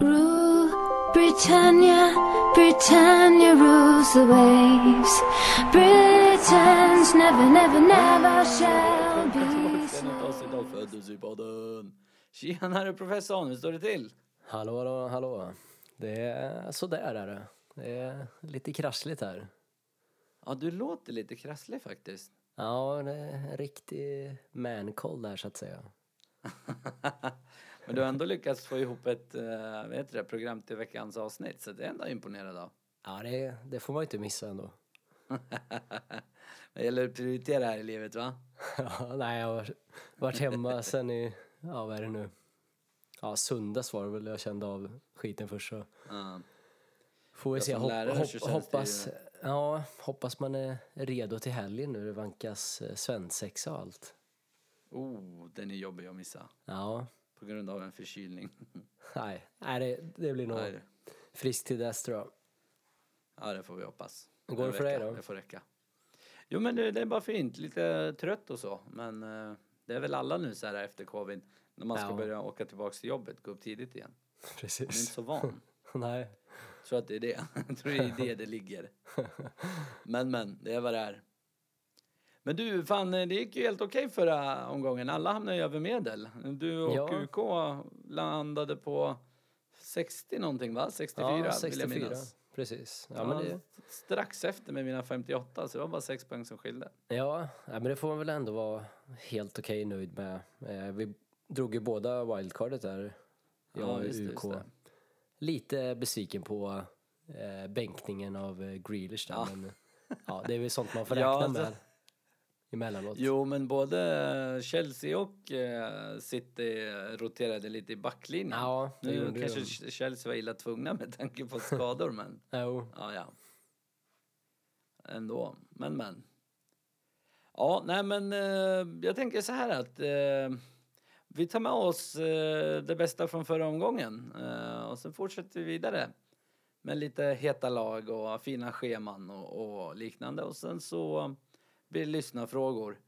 Rule Britannia, Britannia rules the waves. Britons never, never, never shall be Födelsepodden. Tjenare professorn, hur står det till? Hallå, hallå, hallå. Det är sådär är det. Det är lite krassligt här. Ja, du låter lite krasslig faktiskt. Ja, det är en riktig man-cold där så att säga. Men du har ändå lyckats få ihop ett uh, vet det, program till veckans avsnitt, så det är ändå imponerad av. Ja, det, det får man ju inte missa ändå. Det gäller att prioritera här i livet va? Ja, nej, jag har varit hemma sen i, ja vad är det nu? Ja, söndags var det väl jag kände av skiten först så. Ja. Får vi se, hopp, hopp, hoppas, ja, hoppas man är redo till helgen nu. Det vankas eh, svensexa och allt. Oh, den är jobbig att missa. Ja, På grund av en förkylning. nej, nej det, det blir nog Nej, friskt till dess tror jag. Ja, det får vi hoppas. Hur går det för dig då? Det får räcka. Jo, men det, det är bara fint. Lite trött och så. Men eh, det är väl alla nu så här efter covid. När man ska Ja. börja åka tillbaks till jobbet, gå upp tidigt igen. Man är inte Precis. så van. Nej. Jag tror att det är det. Jag tror det är det det ligger. Men men, det är vad det är. Men du, fan det gick ju helt okej förra omgången. Alla hamnade ju över medel. Du och Ja. UK landade på 60 någonting va? 64 Ja, vill jag 64. minnas. Precis. Ja, Ja, men det, Strax efter med mina 58, så det var bara 6 poäng som skilde. ja, ja, men det får man väl ändå vara helt okej nöjd med. Eh, vi drog ju båda wildcardet där. Jag och det, UK. Lite besviken på eh, bänkningen av eh, Grealish där, Ja. men ja, det är väl sånt man får Ja, räkna alltså- med emellanåt. Jo, men både Chelsea och eh, City roterade lite i backlinjen. Ja, det nu gjorde kanske de. Chelsea var illa tvungna med tanke på skador, men Jo, ja, ja. Ändå, men men. Ja, nej men eh, jag tänker så här att eh, vi tar med oss eh, det bästa från förra omgången eh, och så fortsätter vi vidare med lite heta lag och fina scheman och, och liknande och sen så blir lyssnarfrågor.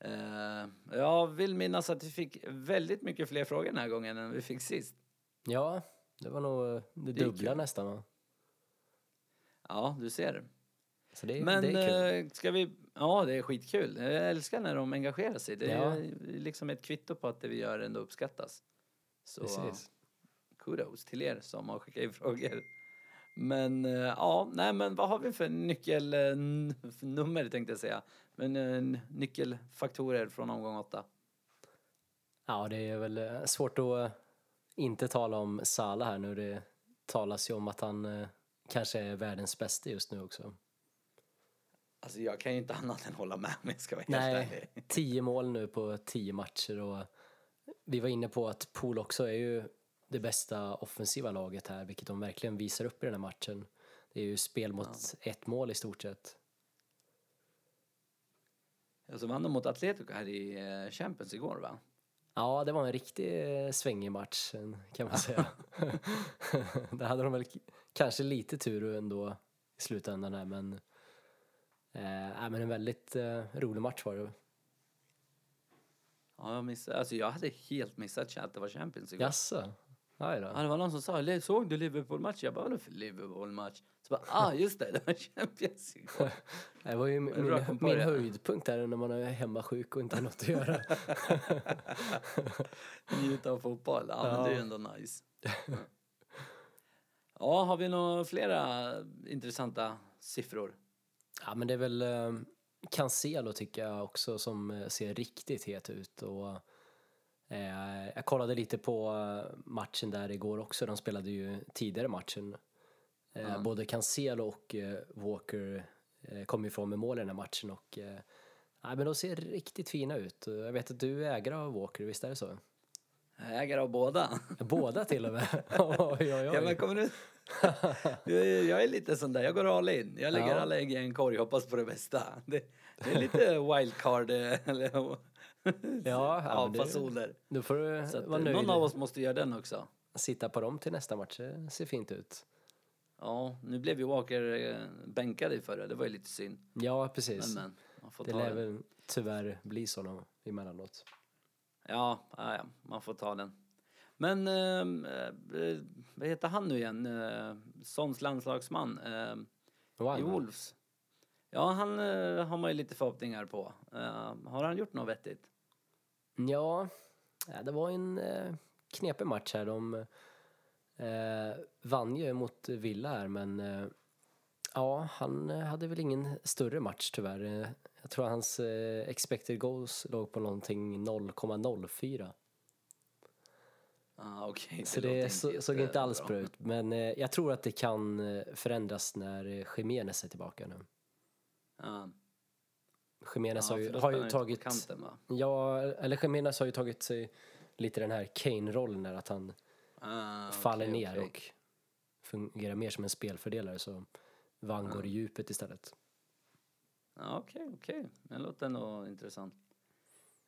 Eh, jag vill minnas att vi fick väldigt mycket fler frågor den här gången än vi fick sist. ja, det var nog eh, det Det dubbla nästan. Va? Ja, du ser. Så det, Men det är kul. eh, ska vi... Ja, det är skitkul. Jag älskar när de engagerar sig. Det är Ja. liksom ett kvitto på att det vi gör ändå uppskattas. Så Precis. kudos till er som har skickat in frågor. Men eh, ja, nej men vad har vi för nyckelnummer tänkte jag säga. Men eh, nyckelfaktorer från omgång åtta. Ja, det är väl eh, svårt att eh, inte tala om Salah här nu. Det talas ju om att han eh, kanske är världens bästa just nu också. Alltså jag kan ju inte annat än hålla med om jag ska vara helt Nej, ärlig. tio mål nu på tio matcher och vi var inne på att Pool också är ju det bästa offensiva laget här, vilket de verkligen visar upp i den här matchen. Det är ju spel mot ett mål i stort sett. Alltså vann de mot Atletico här i eh, Champions igår va? Ja, det var en riktig eh, svängig match kan man säga. Där hade de väl kanske lite tur ändå i slutändan här, men, eh, men en väldigt eh, rolig match var det. Ja, jag missade. Alltså jag hade helt missat att det var Champions igår. Jaså? Aj då. Ja, det var någon som sa, "Le- såg du Liverpool-match? Jag bara, vadå för Liverpool-match? Så bara, ah just det, det var Champions igår. Det var ju min, min det. höjdpunkt där när man är hemma sjuk och inte har något att göra. Njuta av fotboll, ja, men Ja. det är ju ändå nice. Ja, har vi några flera intressanta siffror? Ja, men det är väl eh, Cancelo tycker jag också som eh, ser riktigt het ut. Och, jag kollade lite på eh, matchen där igår också. De spelade ju tidigare matchen. Eh, Både Cancelo och eh, Walker eh, kom ifrån med mål i den här matchen. Och, eh, ja, men de ser riktigt fina ut. Jag vet att du är ägare av Walker, visst är det så? Ägare av båda. Båda till och med. oj, oj, Ja, men oj. kommer du... Jag- jag är lite sån där, jag går all in. Jag lägger Ja. alla ägg i en korg, hoppas på det bästa. Det, det är lite wildcard, eh, eller Ja, ja, det- fasoner. Då får du Så vara nöjd. någon av oss måste göra den också. Sitta på dem till nästa match, det ser fint ut. Ja, nu blev ju Walker eh, bänkad i förra, det var ju lite synd. Ja, precis. Men men, Det lär väl tyvärr bli så nå- emellanåt. Ja, ja, ja, man får ta den. Men ehm, eh, vad heter han nu igen? Eh, Sons landslagsman eh, i. Wolves. Ja, han eh, har man ju lite förhoppningar på. Eh, har han gjort något vettigt? Ja, det var en eh, knepig match här. De eh, vann ju mot Villa här, men eh, ja, han hade väl ingen större match tyvärr. Jag tror hans expected goals låg på någonting 0,04. Ah, okej. Så det så, såg inte alls bra. ut. Men jag tror att det kan förändras när Jimenez är tillbaka nu. Ja. Jimenez Ja, har ju, har ju tagit... Kanten? Ja, eller Jimenez har ju tagit sig lite den här Kane-rollen där att han Ah, faller okej, ner okej. och fungerar mer som en spelfördelare så Van går i djupet istället. Ja, okej, okej. Det låter ändå intressant.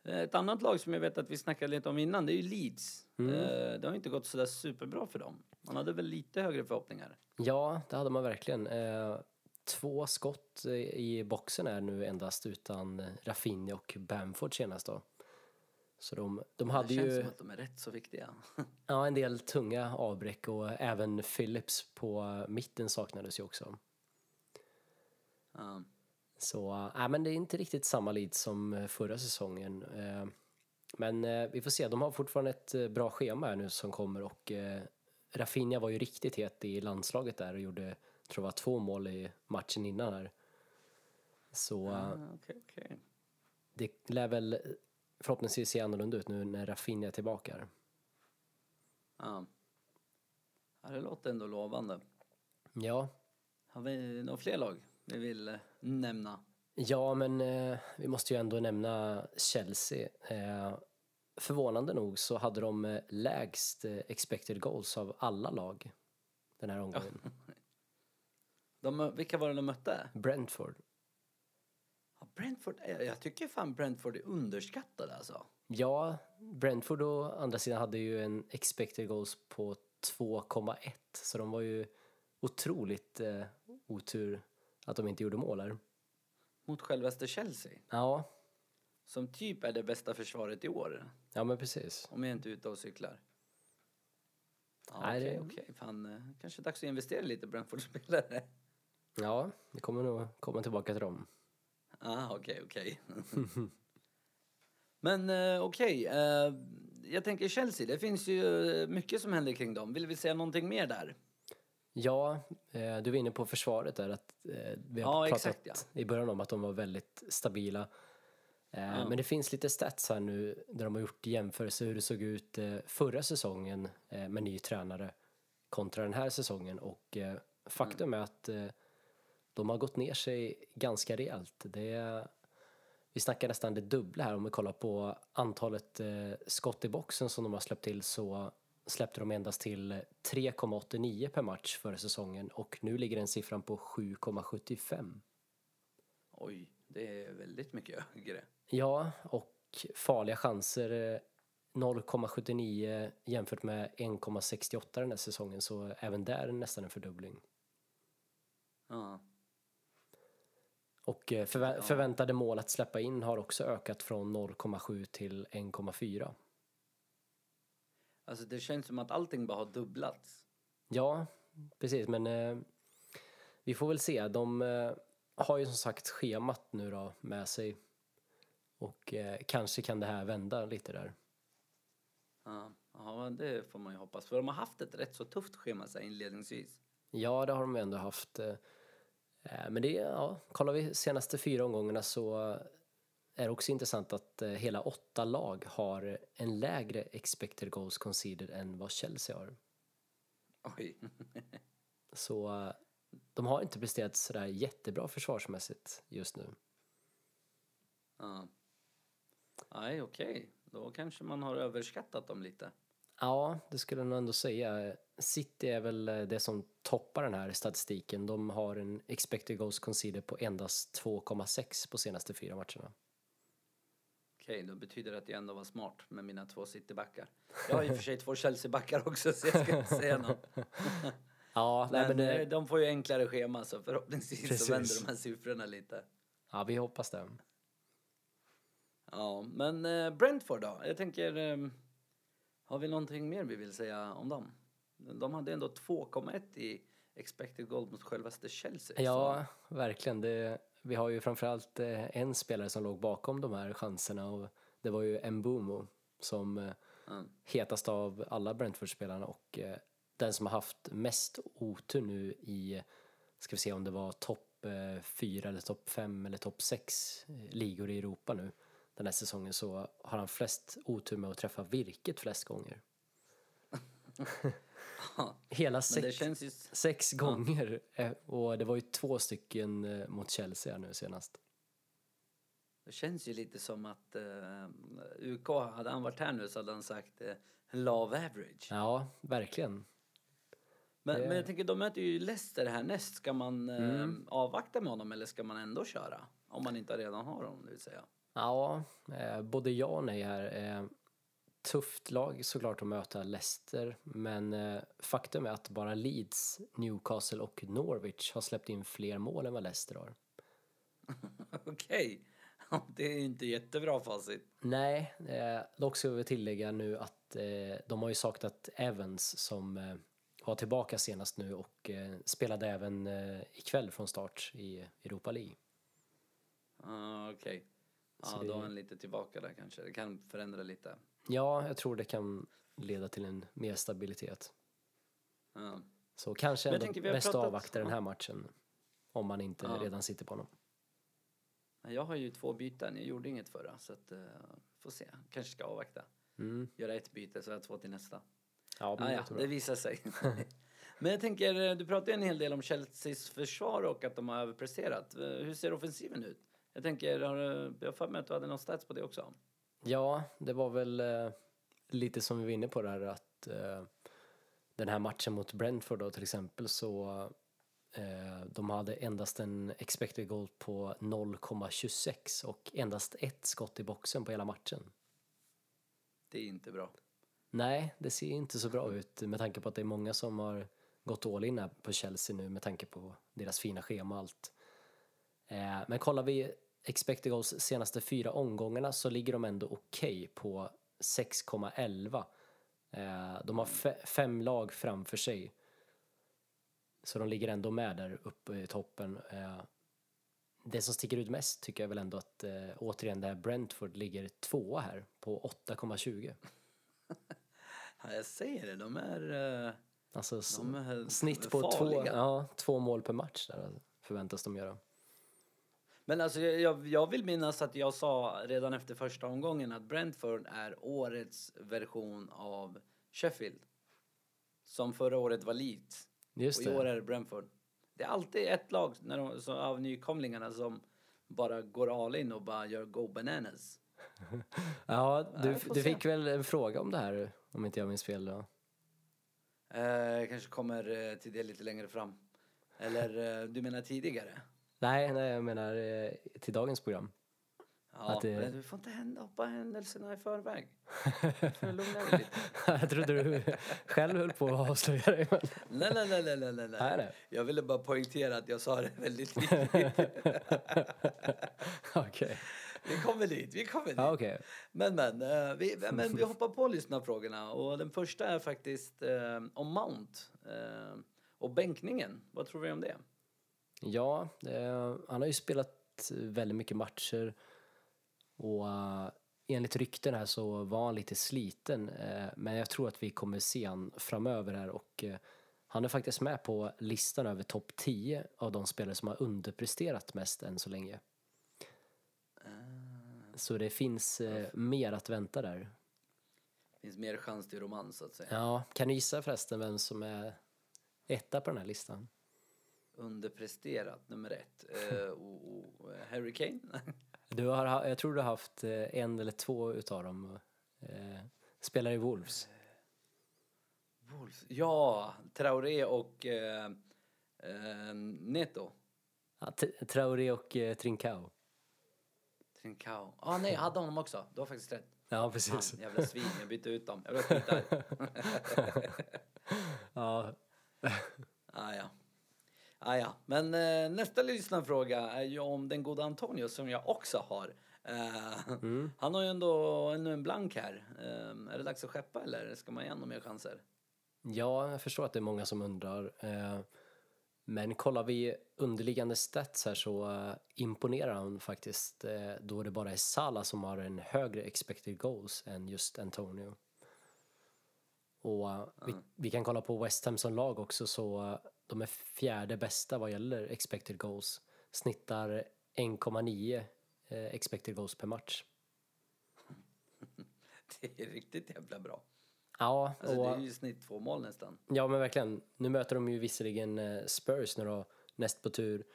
Eh, Ett annat lag som jag vet att vi snackade lite om innan, det är ju Leeds. Mm. Eh, Det har inte gått sådär superbra för dem. Man hade väl lite högre förhoppningar. Ja, det hade man verkligen. Två skott eh, i boxen är nu endast utan eh, Rafinha och Bamford senast då. Så de, de hade det känns ju som att de är rätt så viktiga. ja, en del tunga avbräck och även Phillips på mitten saknades ju också. Ja. Så äh, men det är inte riktigt samma lead som förra säsongen. Men vi får se, de har fortfarande ett bra schema här nu som kommer och Rafinha var ju riktigt het i landslaget där och gjorde, tror jag var två mål i matchen innan här. Så eh, Ah, Okej, okej. det lär väl förhoppningsvis se annorlunda ut nu när Rafinha är tillbaka. här. Ja. ja, det låter ändå lovande. Ja, Har vi några fler lag vi vill eh, nämna? Ja, men eh, vi måste ju ändå nämna Chelsea. Eh, förvånande nog så hade de eh, lägst eh, expected goals av alla lag den här omgången. De, vilka var det de mötte? Brentford. Ja, Brentford, eh, jag tycker fan Brentford är underskattade alltså. Ja, Brentford å andra sidan hade ju en expected goals på 2,1 så de var ju otroligt eh, otur att de inte gjorde mål här. Mot självaste Chelsea. Ja, Som typ är det bästa försvaret i år. ja men precis. Om jag inte är ute och cyklar. Ja, Nej, okej, det- okej. Fan, eh, kanske dags att investera lite i Brentford-spelare. Ja, det kommer nog komma tillbaka till dem. Ah, okej, okej. Men eh, okej, eh, jag tänker Chelsea, det finns ju mycket som händer kring dem. Vill vi säga någonting mer där? Ja, eh, du var inne på försvaret där. Att, eh, vi har Ja, pratat exakt, i början om att de var väldigt stabila. Eh, Men det finns lite stats här nu där de har gjort jämförelse hur det såg ut förra säsongen med ny tränare kontra den här säsongen. Och faktum är att de har gått ner sig ganska rejält. Det är, vi snackar nästan det dubbla här om vi kollar på antalet eh, skott i boxen som de har släppt till så släppte de endast till 3,89 per match förra säsongen och nu ligger den siffran på 7,75. Oj, det är väldigt mycket högre. Ja, och farliga chanser eh, 0,79 jämfört med 1,68 den här säsongen så även där är nästan en fördubbling. Ja. Och eh, förvä- förväntade mål att släppa in har också ökat från 0,7 till 1,4. Alltså det känns som att allting bara har dubblats. Ja, precis, men eh, vi får väl se. De eh, har ju som sagt schemat nu då med sig och eh, kanske kan det här vända lite där. Ja, ja, det får man ju hoppas. För de har haft ett rätt så tufft schema så inledningsvis. Ja, det har de ändå haft. Eh, Men det, ja, kollar vi senaste fyra omgångarna så är det också intressant att eh, hela åtta lag har en lägre expected goals conceded än vad Chelsea har. Oj. Så eh, de har inte presterat sådär jättebra försvarsmässigt just nu. Ja. Nej, okej. Då kanske man har överskattat dem lite. Ja, det skulle jag nog ändå säga. City är väl eh, det som toppar den här statistiken. De har en expected goals conceded på endast 2,6 på senaste fyra matcherna. Okej, då betyder det att jag ändå var smart med mina två citybackar. Jag har i och för sig två Chelsea-backar också så jag ska inte säga något. Ja, nej, Men, men eh, det, de får ju enklare schema så förhoppningsvis Precis. så vänder de här siffrorna lite. ja, vi hoppas det. Ja, men eh, Brentford då? Jag tänker... Eh, Har vi någonting mer vi vill säga om dem? De hade ändå 2,1 i expected goal mot självaste Chelsea. Ja, verkligen. Det, vi har ju framförallt eh, en spelare som låg bakom de här chanserna och det var ju Mbumo som Mm. hetast av alla Brentford-spelarna och eh, den som har haft mest otur nu i, ska vi se om det var topp eh, fyra eller topp fem eller topp sex eh, ligor i Europa nu den här säsongen så har han flest otur med att träffa virket flest gånger. Hela sex, det känns ju... sex gånger eh, och det var ju två stycken eh, mot Chelsea nu senast. Det känns ju lite som att eh, UK, hade han varit här nu så hade han sagt eh, love average. Ja, verkligen. Men, det- men jag tänker, de möter ju Leicester härnäst. Ska man eh, Mm. avvakta med honom eller ska man ändå köra? Om man inte redan har honom, det vill säga. Ja, eh, både ja och nej här. Eh, tufft lag såklart att möta Leicester, men eh, faktum är att bara Leeds, Newcastle och Norwich har släppt in fler mål än vad Leicester har. Okej. Det är inte jättebra facit. Nej, eh, dock ska vi tillägga nu att eh, de har ju saknat Evans som var tillbaka senast nu och spelade även ikväll från start i Europa League. Ah, Okej. Ja, Så då är han lite tillbaka där kanske. Det kan förändra lite. Ja, jag tror det kan leda till en mer stabilitet. Ja. Så kanske ändå tänker, bäst att pratat- avvakta den här matchen. Om man inte Ja. redan sitter på honom. Jag har ju två byten. Jag gjorde inget förra. Så att, uh, får se. Kanske ska avvakta. Mm. Göra ett byte så har jag två till nästa. Ja, men Ah, det ja, det visar sig. Men jag tänker, eh, du pratade ju en hel del om Chelseas försvar och att de har överpresterat. Eh, Hur ser offensiven ut? Jag tänker, har du, jag har för mig att du hade någon stats på det också. Ja, det var väl eh, lite som vi var inne på där att eh, den här matchen mot Brentford då till exempel så eh, de hade endast en expected goal på 0,26 och endast ett skott i boxen på hela matchen. Det är inte bra. Nej, det ser inte så bra ut med tanke på att det är många som har gått all in här på Chelsea nu med tanke på deras fina schema och allt. Eh, men kollar vi expected goals senaste fyra omgångarna så ligger de ändå okej på 6,11. Eh, de har fe- fem lag framför sig. Så de ligger ändå med där uppe i toppen. Eh, det som sticker ut mest tycker jag väl ändå att eh, återigen det här Brentford ligger tvåa här på 8,20. Ja, jag säger det, de är... eh, Alltså De är snitt på två, ja, två mål per match där förväntas de göra. Men alltså, jag- jag, vill minnas att jag sa redan efter första omgången att Brentford är årets version av Sheffield. Som förra året var Leeds. Just och i år det. är det Brentford. Det är alltid ett lag när de, så, av nykomlingarna som bara går all in och bara gör go bananas. Ja, du, du se. fick väl en fråga om det här om inte jag minns fel då? Eh, kanske kommer eh, till det lite längre fram. Eller eh, du menar tidigare? Nej, nej jag menar eh, till dagens program. Ja, det- men du får inte hända, hoppa händelserna i förväg. Får lugna dig lite. jag trodde du själv höll på att avslöja dig. Men... Nej, nej, nej, nej, nej, nej, Nej. Jag ville bara poängtera att jag sa det väldigt tydligt. Okej. vi kommer dit, vi kommer dit. Ja, okej. Men, men, eh, vi, men vi hoppar på lyssnarfrågorna och den första är faktiskt eh, om Mount eh, och bänkningen. Vad tror vi om det? Ja, eh, han har ju spelat väldigt mycket matcher och eh, enligt rykten här så var han lite sliten eh, men jag tror att vi kommer se han framöver här och eh, han är faktiskt med på listan över topp 10 av de spelare som har underpresterat mest än så länge. Så det finns eh, mer att vänta där. Finns mer chans till romans så att säga. Ja, kan du gissa förresten vem som är etta på den här listan? Underpresterat, nummer ett. Eh, och, och, eh, Harry Kane? Du har, ha- jag tror du har haft eh, en eller två utav dem. Eh, spelar i Wolves. Wolves. Ja, Traoré och eh, eh, Neto. Ja, Traoré och eh, Trincao. Trincao. Ah, nej, jag hade honom också. Du har faktiskt rätt. Ja, Fan, precis. jävla svin, jag bytte ut dem. Jag blev skitarg. Ja, ah, ja. Ah, ja. Men eh, nästa lyssnarfråga är ju om den goda Antonio som jag också har. Eh, Han har ju ändå ännu en blank här. Eh, är det dags att skeppa eller ska man ge honom mer chanser? Ja, jag förstår att det är många som undrar. Eh, men kollar vi underliggande stats här så eh, imponerar han faktiskt eh, då det bara är Salah som har en högre expected goals än just Antonio. Och vi, vi kan kolla på West Ham som lag också så de är fjärde bästa vad gäller expected goals. Snittar 1,9 eh, expected goals per match. Det är riktigt jävla bra. Ja, Alltså, och, det är ju i snitt två mål nästan. ja men verkligen. Nu möter de ju visserligen eh, Spurs nu då, näst på tur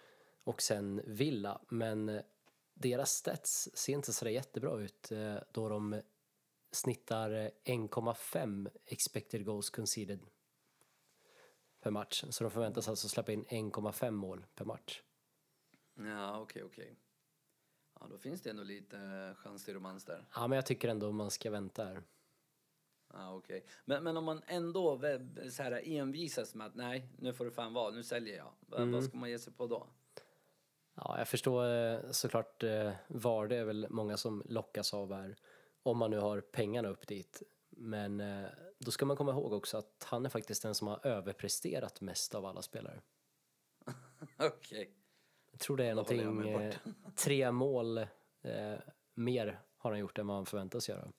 och sen Villa, men eh, deras stats ser inte så jättebra ut då de snittar eh, 1,5 expected goals conceded per match. Så de förväntas alltså släppa in 1,5 mål per match. Ja, okej, okej. Ja, då finns det ändå lite eh, chans till romans där. Ja, men jag tycker ändå man ska vänta här. Ja, okej. Men, men om man ändå så här envisas med att nej, nu får det fan vara, nu säljer jag. Va- Vad ska man ge sig på då? Ja, jag förstår eh, såklart eh, var det är väl många som lockas av här. Om man nu har pengarna upp dit. Men då ska man komma ihåg också att han är faktiskt den som har överpresterat mest av alla spelare. Okej. Jag tror det är någonting, eh, tre mål eh, mer har han gjort än vad han förväntas göra.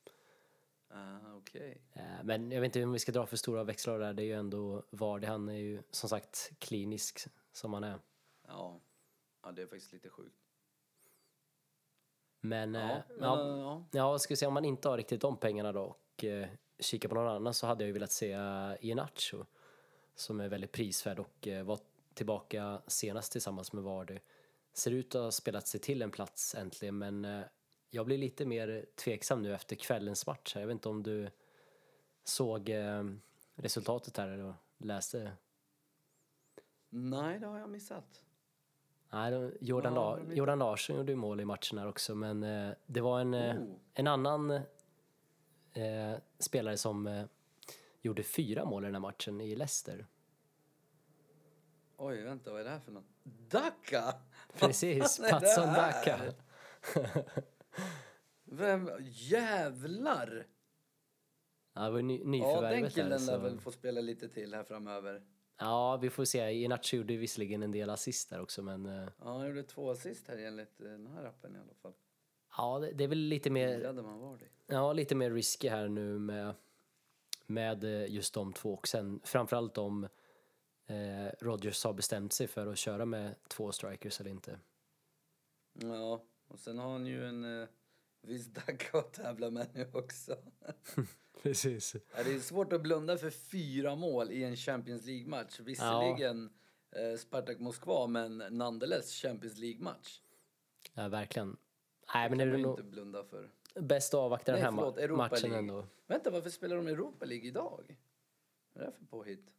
Ah, okej. Eh, men jag vet inte om vi ska dra för stora växlar där, det är ju ändå Vardy, han är ju som sagt klinisk som han är. Ja. ja, det är faktiskt lite sjukt. Men, Ja, eh, men, ja, ja. Ja, ska vi se om man inte har riktigt de pengarna då och kika på någon annan så hade jag ju velat se uh, Iheanacho som är väldigt prisvärd och eh, var tillbaka senast tillsammans med Vardy. Ser ut att ha spelat sig till en plats äntligen men eh, jag blir lite mer tveksam nu efter kvällens match. Jag vet inte om du såg eh, resultatet här eller läste? Nej, det har jag missat. Nej, Jordan, Ja, det Jordan Larsson gjorde ju mål i matchen här också men eh, det var en, eh, Oh. en annan eh, spelare som eh, gjorde fyra mål i den här matchen i Leicester. Oj, vänta, vad är det här för något? Dacca! Precis, Patson? Daka. Vem? Jävlar! Ja, det var ny, Ja, den nyförvärvet där. killen lär väl få spela lite till här framöver. Ja, vi får se. Iheanacho gjorde visserligen en del assist där också men eh, Ja, han gjorde två assist här enligt eh, den här appen i alla fall. Ja, det, är väl lite mer man var det. Ja, lite mer risky här nu med, med eh, just de två och sen framförallt om eh, Rodgers har bestämt sig för att köra med två strikers eller inte. Ja, och sen har han ju en eh, viss Dacca att tävla med nu också. Precis. Ja, det är svårt att blunda för fyra mål i en Champions League-match. Visserligen eh, Spartak Moskva, men nonetheless Champions League-match. Ja, verkligen. Nej, men det är nog inte blunda för. bäst att avvakta Nej, den här förlåt, Europa matchen League. ändå. Vänta, varför spelar de Europa League idag? Vad är det för påhitt?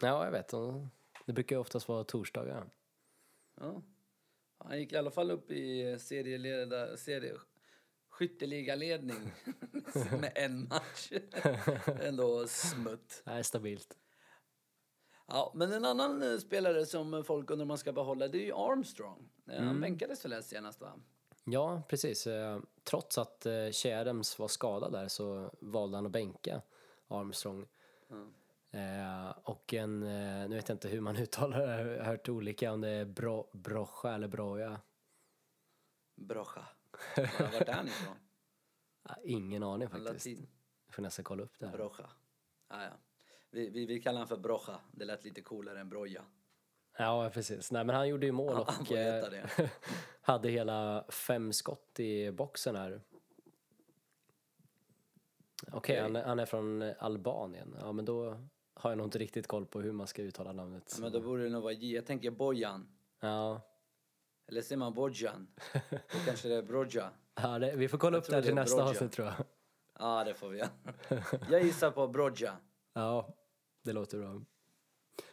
Ja, jag vet. De- Det brukar ju oftast vara torsdagar. Ja. Han gick i alla fall upp i serieleda, serie, skytteligaledning med en match. Ändå smutt. Är stabilt. Ja, men en annan eh, spelare som folk undrar om man ska behålla det är ju Armstrong. Eh, Mm. Han bänkades väl senast va? Ja, precis. Eh, Trots att eh, Adams var skadad där så valde han att bänka Armstrong. Eh, och en, eh, nu vet jag inte hur man uttalar det, jag har hört olika om det är bro, Brocha eller Broja. Brocha. Ja, Vart är han ifrån? Ah, ingen aning faktiskt. Latin. Jag får nästan kolla upp det här. Brocha. Ah, ja. vi, vi, vi kallar han för Brocha. Det lät lite coolare än Broja. Ja, precis. Nej, men han gjorde ju mål och han eh, hade hela fem skott i boxen här. Okej, Okej. han, är- han är från Albanien. Ja, men då har jag nog inte riktigt koll på hur man ska uttala namnet. Ja, men då borde det nog vara J. Jag tänker Bojan. Ja, Eller säger man Bojan? Då kanske det är Broja. ja det, vi får kolla upp det här till nästa Broja. avsnitt tror jag. Ja, det får vi göra. Jag gissar på Broja. Ja, det låter bra.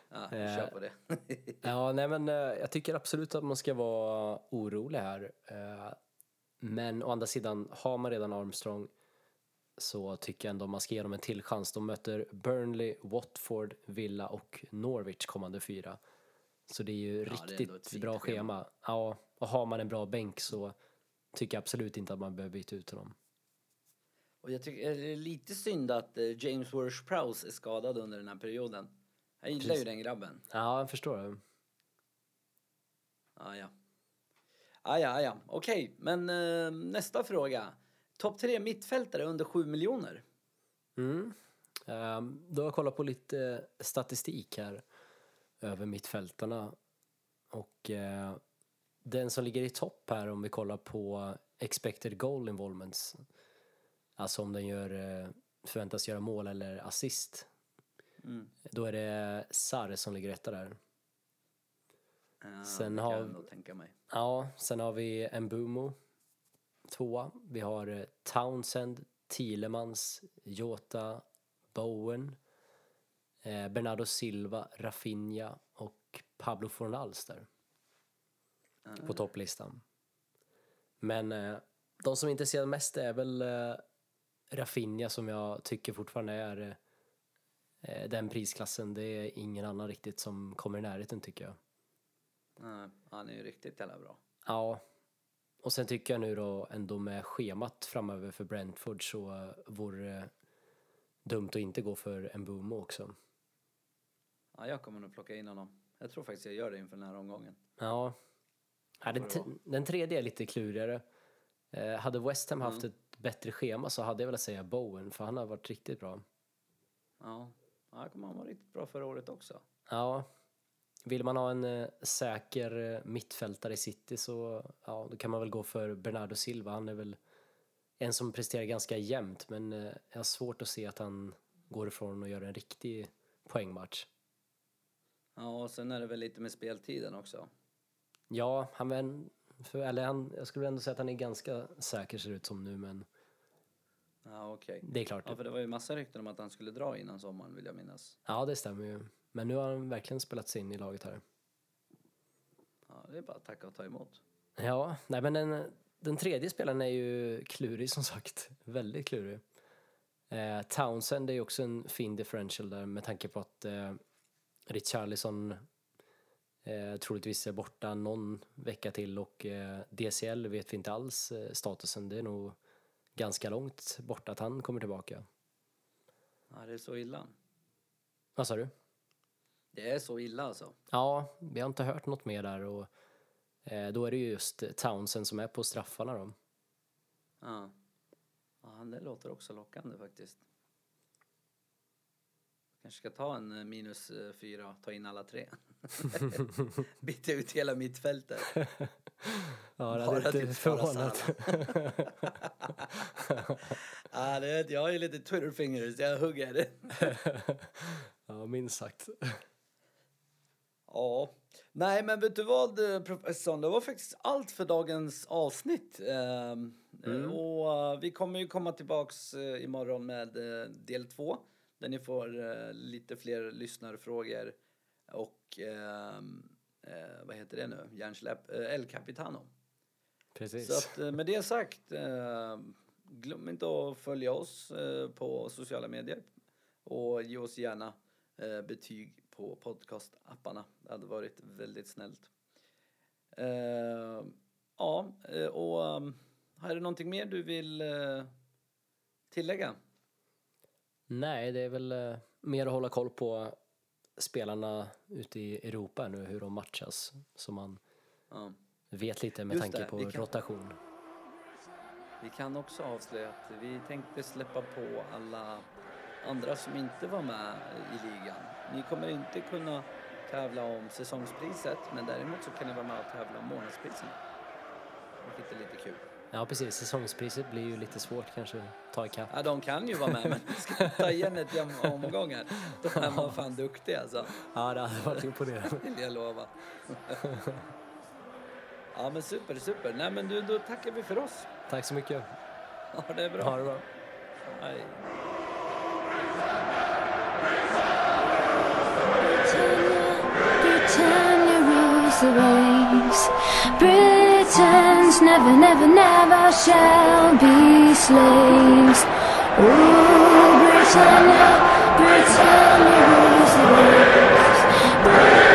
Ja, Eh, kör på det. Ja, nej men eh, jag tycker absolut att man ska vara orolig här. Eh, Men å andra sidan, har man redan Armstrong så tycker jag ändå man ska ge dem en till chans. De möter Burnley, Watford, Villa och Norwich kommande fyra. Så det är ju är ett riktigt fint bra schema. schema. Ja, och har man en bra bänk så tycker jag absolut inte att man behöver byta ut honom. Och jag tycker det är lite synd att James Worsh-Prowse är skadad under den här perioden. Jag gillar ju Precis. den grabben. Ja, jag förstår det. Ah, ja. Ah, ja, ah, ja. Okej, men eh, nästa fråga. Topp tre mittfältare under 7 miljoner. Mm. Ehm, då har jag kollat på lite statistik här över mittfältarna. Och eh, den som ligger i topp här om vi kollar på expected goal involvements. Alltså om den gör, eh, förväntas göra mål eller assist. Mm. Då är det Sarr som ligger etta där. Uh, Sen har- jag tänka mig. Ja, sen har vi Mbumo, tvåa. Vi har eh, Townsend, Thielemans, Jota, Bowen, eh, Bernardo Silva, Rafinha och Pablo Fornals där på topplistan. Men eh, de som intresserar mest är väl eh, Rafinha som jag tycker fortfarande är eh, den prisklassen. Det är ingen annan riktigt som kommer i närheten tycker jag. Nej, han är ju riktigt jävla bra. Ja. Och sen tycker jag nu då ändå med schemat framöver för Brentford så vore det dumt att inte gå för Mbumo också. Ja, jag kommer nog plocka in honom. Jag tror faktiskt jag gör det inför den här omgången. Ja. ja den, den tredje är lite klurigare. Eh, hade West Ham haft Mm. ett bättre schema så hade jag velat säga Bowen för han har varit riktigt bra. Ja jag kommer han vara riktigt bra förra året också. Ja. Vill man ha en eh, säker eh, mittfältare i City så ja, då kan man väl gå för Bernardo Silva. Han är väl en som presterar ganska jämnt men eh, jag har svårt att se att han går ifrån och gör en riktig poängmatch. Ja, och sen är det väl lite med speltiden också. Ja, han, för, eller han, jag skulle ändå säga att han är ganska säker ser ut som nu men Ja, okej. det är klart. Ja, för det var ju massa rykten om att han skulle dra innan sommaren vill jag minnas. Ja, det stämmer ju. Men nu har han verkligen spelat sig in i laget här. Ja, det är bara att tacka och ta emot. Ja, nej men den, den tredje spelaren är ju klurig som sagt. Väldigt klurig. Eh, Townsend är ju också en fin differential där med tanke på att eh, Richarlison eh, troligtvis är borta någon vecka till och eh, DCL vet vi inte alls eh, statusen. Det är nog ganska långt borta att han kommer tillbaka. Ja, det är så illa. Vad sa du? Det är så illa alltså. Ja, vi har inte hört något mer där och eh, då är det ju just Townsend som är på straffarna då. Ja. ja, det låter också lockande faktiskt. Kanske ska ta en eh, minus eh, fyra och ta in alla tre. Byta ut hela mittfältet. Ja, det hade typ inte spara förvånat. Ja, det jag har ju lite Twitter fingers, jag hugger. ja, minst sagt. Ja. Nej, men vet du vad, eh, professorn? Det var faktiskt allt för dagens avsnitt. Ehm, Mm. Och vi kommer ju komma tillbaks imorgon med del två. Där ni får eh, lite fler lyssnarfrågor och ehm, eh, vad heter det nu? Hjärnsläpp? Eh, El Capitano. Precis. Så att eh, med det sagt, eh, glöm inte att följa oss eh, på sociala medier och ge oss gärna eh, betyg på podcastapparna. Det hade varit väldigt snällt. Eh, ja, eh, och är det någonting mer du vill eh, tillägga? Nej, det är väl eh, mer att hålla koll på spelarna ute i Europa nu, hur de matchas. Så man Ja. vet lite med Just tanke det, på kan- rotation. Vi kan också avslöja att vi tänkte släppa på alla andra som inte var med i ligan. Ni kommer inte kunna tävla om säsongspriset, men däremot så kan ni vara med och tävla om månadspriserna. Vilket är lite kul. Ja, precis. Säsongspriset blir ju lite svårt kanske att ta ikapp. Ja, de kan ju vara med, men ska ta igen ett jämn omgångar. Då är man fan duktig alltså, Ja, det hade varit imponerande. vill jag lova. Ja, men super, super. Nej, men du, då tackar vi för oss. Tack så mycket. Ha det bra. Ha det bra. Hej. Britannia rules the waves. Titans never, never, never shall be slaves. Ooh, Britannia, Britannia rules the waves.